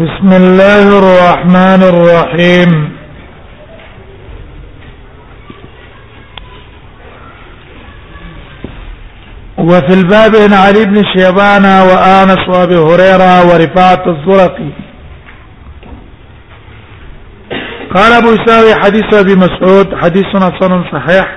بسم الله الرحمن الرحيم وفي الباب عن علي بن شيبان وانس وابي هريره ورفاعه الزرقي قال ابو يساوي حديث ابي مسعود حديث حسن صحيح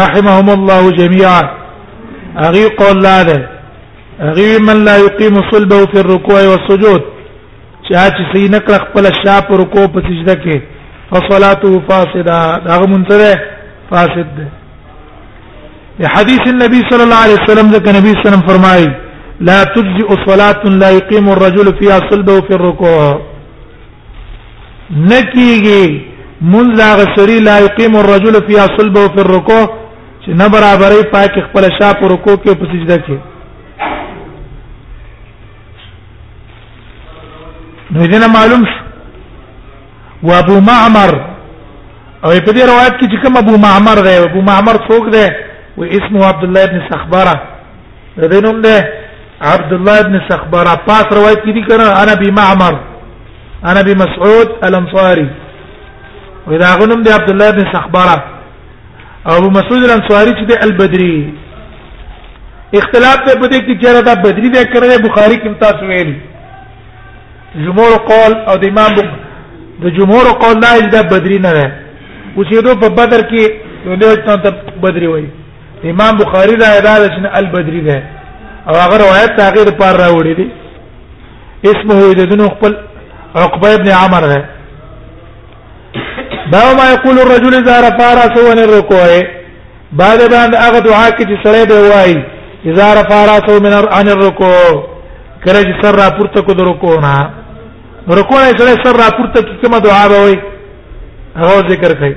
رحمهم الله جميعا اغي قول لا ده اغي من لا يقيم صلبه في الركوع والسجود چا چې سینه کړ خپل شاپ رکوع په سجده کې فصلاته فاسده دا منتره فاسد ده حدیث النبي صلى الله عليه وسلم ذکر نبی صلی الله علیه وسلم فرمایي لا تجزئ صلاة لا يقيم الرجل فيها صلبه في الركوع نکیږي منځ هغه سری لا یقیم الرجل فی صلبه فی الرکوع چې نه برابرې پاک خپل شا پر رکوع کې په سجده کې نو دې معلوم و ابو معمر او په دې روایت کې چې کوم ابو معمر دی ابو معمر څوک دی و اسمه عبد الله ابن سخبره د دې نوم ده عبد الله بن سخبره پاس روایت کړي کړه انا بي معمر انا بي مسعود الانصاري واذا غنم ده عبد الله بن سخبره ابو مسعود الانصاري چې ده البدري اختلاف ته بده کې چیرې دا بدري ده کړه بخاري کې تاسو ویل جمهور قول او د امام د جمهور قول دا چې دا بدري نه ده اوسېدو په بدر کې یو ډول ته بدري وایي امام بخاری دا اعلان شنه البدری ده او هغه روایت تغیر پر راوړي دي اسمه یذن خپل عقبه ابن عمر ده دا ما یقول الرجل اذا رفع راسه من الركوع بعد باندې هغه دعا کې چې سره به وایي اذا رفع راسه من عن الركوع کله چې سر را پورته کو د رکوع نه رکوع نه سره سر را پورته کومه دعا به وایي هغه ذکر کوي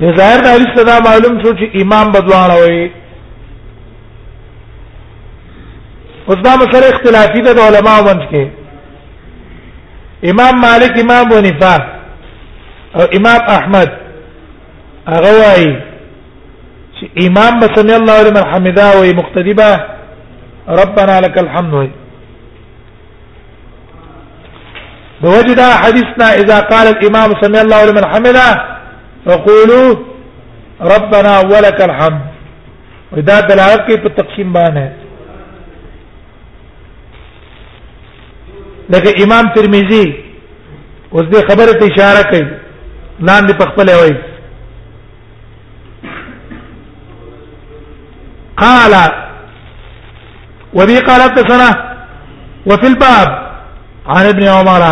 د ظاهر د حدیث دا معلوم شو چې امام بدوان وي اوس دا مسله اختلافي ده د علماو منځ کې امام مالک امام ونیفا او امام احمد هغه وايي چې امام بسم الله لمن حمدا وي مقتدبه ربنا لك الحمد وي بوجد حديثنا اذا قال الامام سمع الله لمن حمده فقولوا ربنا ولك الحمد ودا دلالت کوي په تقسیم باندې لکه امام ترمذی اوس دې خبره ته اشاره کوي لاندې په خپل وایي قال وبه قال حدثنا وفي الباب عن ابن عمر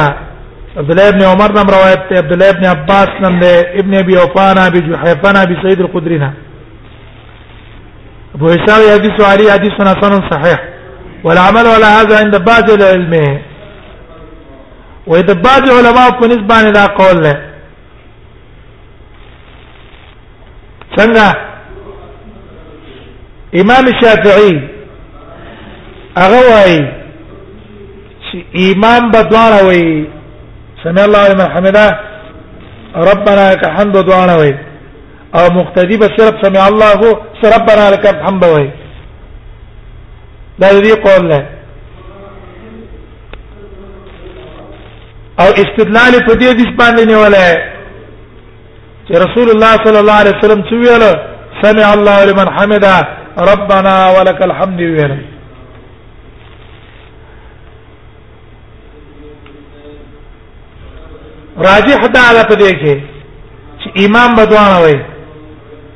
عبد الله بن عمر نم روایت عبد الله بن عباس نم ابن ابي وفانا بجحيفنا بسيد القدرنا ابو هشام حديث علي حديثنا حسن صحيح والعمل على هذا عند بعض العلم واذا بعض العلماء بالنسبه الى قول له څنګه امام شافعي هغه وايي چې امام بدواړه وي سمع الله لمن حمده ربنا لك الحمد بدواړه وي او مقتدی به صرف سمع الله ربنا لك الحمد وي دا دې قول له او استدلال په دې حدیث باندې نیولای چې رسول الله صلی الله علیه وسلم څو ویل سمع الله لمن حمده ربنا ولك الحمد ویل راجح دا ده په دې کې چې امام بدوانه وایي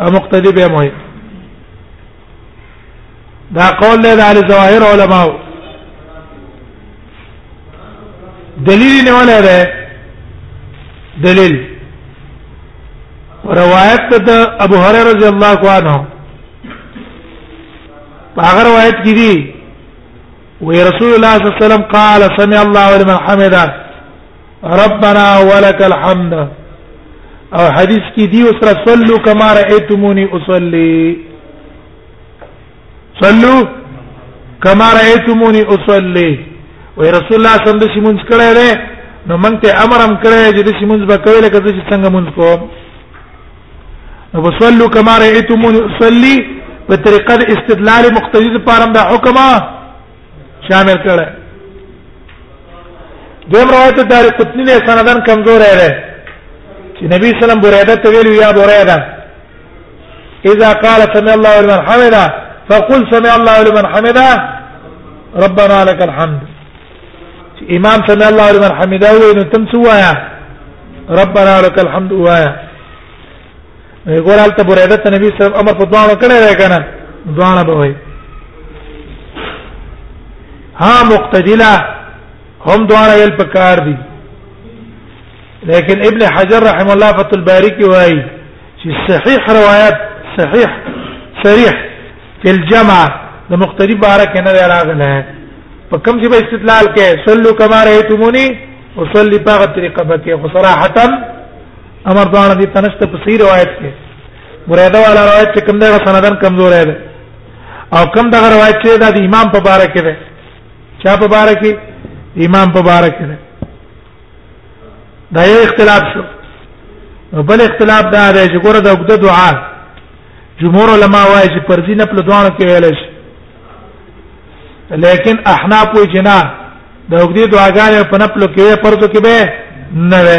مقتدی به مهم دا قول له اهل ظواهر علماء دلیل نه ولا ده دلیل روایت ته ابو هريره رضی الله عنه هغه روایت کې دي وي رسول الله صلی الله علیه وسلم قال سمع الله لمن حمده ربنا ولك الحمد او حدیث کې دی اوس صلو کما رأيتموني اصلي صلو کما رأيتموني اصلي وي رسول الله صلی الله علیه وسلم څنګه کړه ده نو مونږ ته امر هم کړی چې د سیمونځ به کوي لکه چې څنګه مونږ کوو نو وصلو کما رأيتموني اصلي په طریقه استدلال مقتضی لپاره دا حکمه شامل کړه دیم روایت دار قطنی نه سندن کمزور دی چې نبی سلام بریده ته ویل یا بریده اذا قال سمع الله لمن حمده فقل سمع الله لمن حمده ربنا لك الحمد امام سمع الله لمن حمده وینو تم سوایا ربنا لك الحمد وایا نه ګور حالت بریده ته نبی صلی الله علیه وسلم امر په دواړو کړی دی کنه دواړه به وي ها مقتدلا هم دواړه یل پکار دي لیکن ابن حجر رحم الله فتح الباری کی وای چې صحیح روایت صحیح صریح فی الجمع د مقتدی بارک نه راغله په کوم چې به استدلال کې صلو کما رایتمونی وصلي په طریقه به کې صراحتا امر دوانه دي تنشت په صحیح روایت کې بریده والا روایت چې کوم دغه سندن کمزور دی او کوم دغه روایت چې د امام په باره کې ده چا په باره کې امام په باره کې ده دا یو اختلاف شو بل اختلاف دا دی چې ګوره د وګړه دعا جمهور علما وايي چې پر دین په دوانو کې ویل شي لیکن احناف وی جنا د وګړي دعاګانې په نپلو کې پرځو کې به نه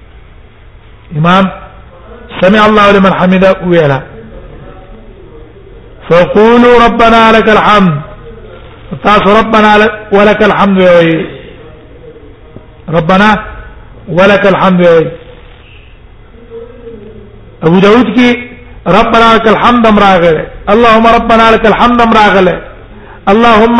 امام سمع الله لمن حمده ویلا فقولوا ربنا لك الحمد تاسو ربنا ولك الحمد وی ربنا ولك الحمد وی ابو داود کې ربنا لك الحمد امراغله اللهم ربنا لك الحمد امراغله اللهم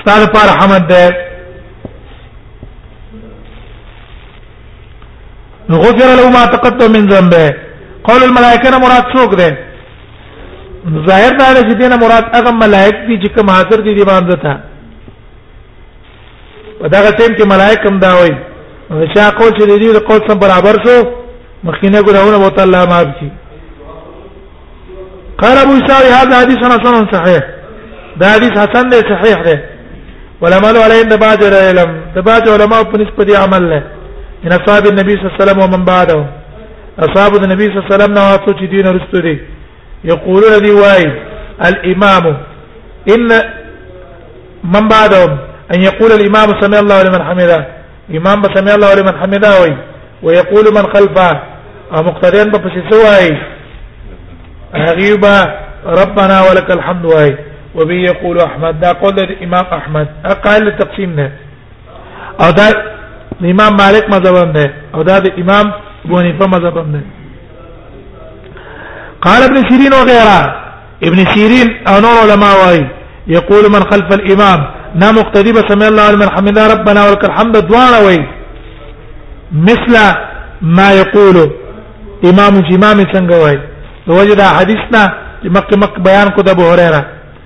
ستاره پر حمد ده غفر له ما تقدم من ذنبه قول الملائکه نه مراد څوک ده ظاهر دا چې دینه مراد هغه ملائک دي چې کوم حاضر دي دی باندې ته په دغه ټیم کې ملائکه هم دا وایي نو چا قول چې د دې قول سره برابر شو مخکینه ګناهونه به تعالی معاف کړي قال ابو اسحاق هذا حديث حسن صحيح دا حدیث حسن دی صحیح دی علماء علیهم د بعض علم د بعض علماء په نسبت دی عمل له ان اصحاب النبي صلی الله علیه وسلم ومن بعده اصحاب النبي صلی الله علیه وسلم نو چې دین رسول دي يقولون دي واي الامام ان من بعدهم ان يقول الامام سمع الله لمن حمده امام سمع الله لمن حمده وي ويقول من خلفه او مقتدیان په پسې سوای غیبا ربنا ولك الحمد وای وبي يقول احمد دا قول الامام احمد اقل تقسیم نه او دا امام مالک مذهب هم ده او دا د امام ابو حنیفه مذهب هم ده قال ابن سيرين وغيره ابن سيرين او نور علماء واي يقول من خلف الامام نا مقتدي بسم الله لمن حمدنا ربنا ولك الحمد دوانا وي مثل ما يقول امام جمام څنګه وای وجدا حدیثنا مکه مکه بیان کو د ابو هريره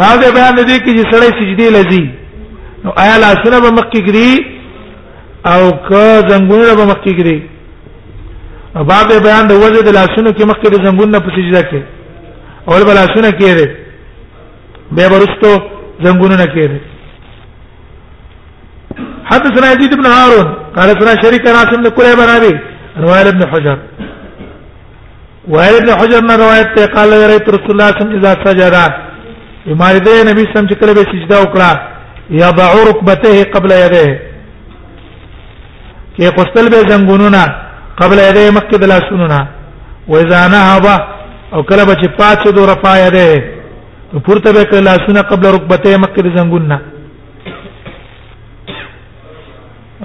بعد بیان دې کې چې سړی سجدي لذي نو آیا لاسونه به مخ کې کړی او که زنګونه به مخ کې کړی او بعد بیان د وزن د لاسونو کې مخ کې د زنګونه په سجده کې اول بل لاسونه کېره به ورستو زنګونه کېره حدثنا يزيد بن هارون قال سنا شريك عن عاصم بن كليب عن ابي رواه ابن حجر وائل ابن حجر نے روایت ته قال رأيت رسول الله صلی الله علیه وسلم سجدا بیماری دې نبی صلی الله علیه وسلم چې کله به سجده وکړه یا ضعو رکبته قبل یده کې قستل به زنګونونه قبل یده مکه دلا سنونه و اذا نهض او کله به چې پاتې دو رفع یده نو پورته به کله سنه قبل رکبته مکه د زنګونونه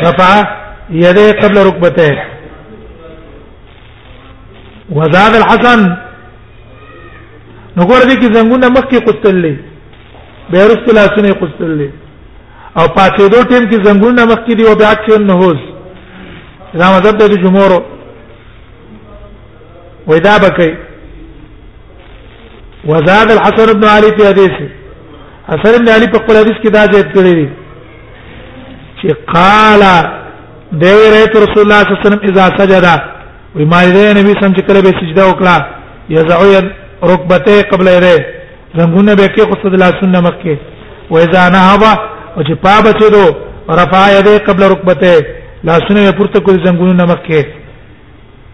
رفع یده قبل رکبته وزاد الحسن نو ګور دې کې زنګونه مخکې قتللې به رسول الله سنې قتللې او پاتې دوه ټیم کې زنګونه مخکې دی او بیا چې نه هوز دا مذهب د جمهور ودا بکې وزاد الحسن بن علي في حديثه حسن بن علي په خپل حدیث کې دا ځای کړی دی چې قال دی رایت رسول الله صلی الله علیه وسلم اذا سجد وی ما دې نبی سم چې کله به سجده وکړه یزعو رکبته قبل یده زنګونه به کې قصد الله سنت مکه و اذا نهض او چې پا بچو دو رفع یده قبل رکبته لا سنت پورته کوی زنګونه مکه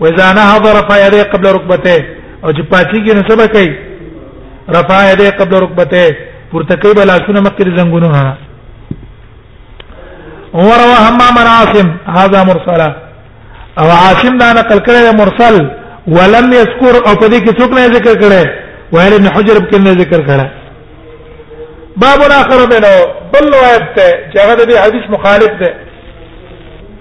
واذا نهض رفع يديه قبل ركبته او چې پاتېږي نو سبا کوي رفع يديه قبل ركبته پورته کوي بل اسونه مخکې زنګونو نه وروى همام عاصم هذا مرسلا او عاصم دا نقل کړی مرسل ولم يذكر او په دې کې څوک نه ذکر کړي وائل ابن حجر په کې نه ذکر کړي باب اخر بنو بل روایت ته چې هغه د حدیث مخالف ده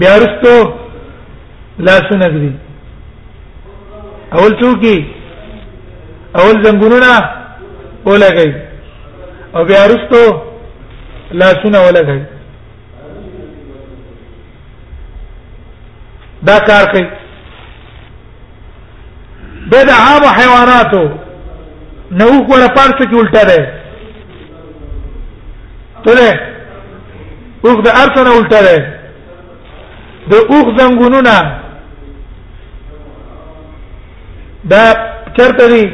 بیا ورستو لاسونه ګري اول ټوکی اول زنګونونه ولګي او بیا ورستو لاسونه ولګي دا کار کوي به د عام حیواناتو نو کوله پارت کې الټه ده تله اوخ د ارسنه الټه ده د اوخ زنګونونه دا چرته دي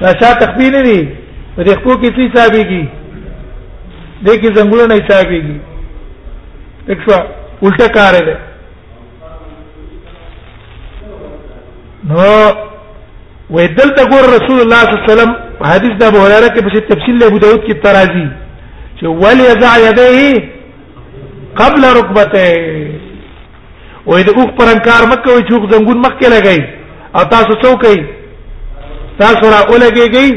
دا شا تخبین دي په دې خو کې څه حسابيږي دې کې زنګونونه حسابيږي دښوا الټه کار دی نو وې دلته ګور رسول الله صلی الله علیه وسلم حدیث د ابو هريره کې په تفصیل له ابو داود کې ترازی چې ول یضع یدیه قبل رکبته وې د اوخ پر انکار مکه وي چې زنګون مخ کې لګی او تاسو څوک یې تاسو را اولګیږئ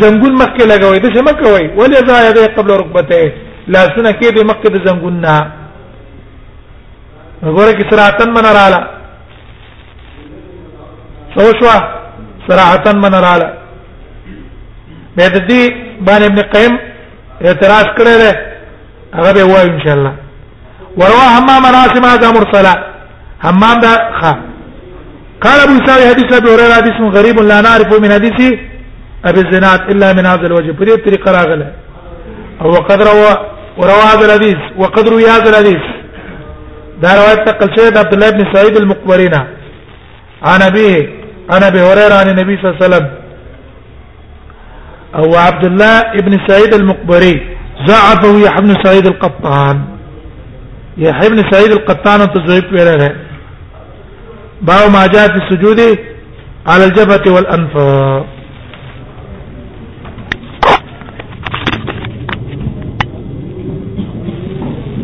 زنګون مخ کې لګوي د څه مکه وي ولې ځای دی قبل رکبته لاسونه کې د مخ کې د زنګون نه وګوره کې سرعتن من رااله سو شو سرعتن من رااله به د دې باندې ابن قیم اعتراض کړی دی هغه به وایي ان شاء الله وروا همام عن عاصم هذا مرسلا حمام دا خ قال ابو سعيد حديث ابي هريره حديث غريب لا نعرف من حديث ابي الزناد الا من هذا الوجه بری طریقه راغله او وقد روى وروى هذا الحديث وقد روى هذا الحديث دا روایت تقل شهد عبد الله بن سعيد المقبرين عن ابيه عن ابي هريره عن النبي صلى الله عليه وسلم هو عبد الله ابن سعيد المقبري ضعفه يحيى بن سعيد القطان يحيى بن سعيد القطان تزويب ولا باو ما جاء في السجود على الجبهة والأنف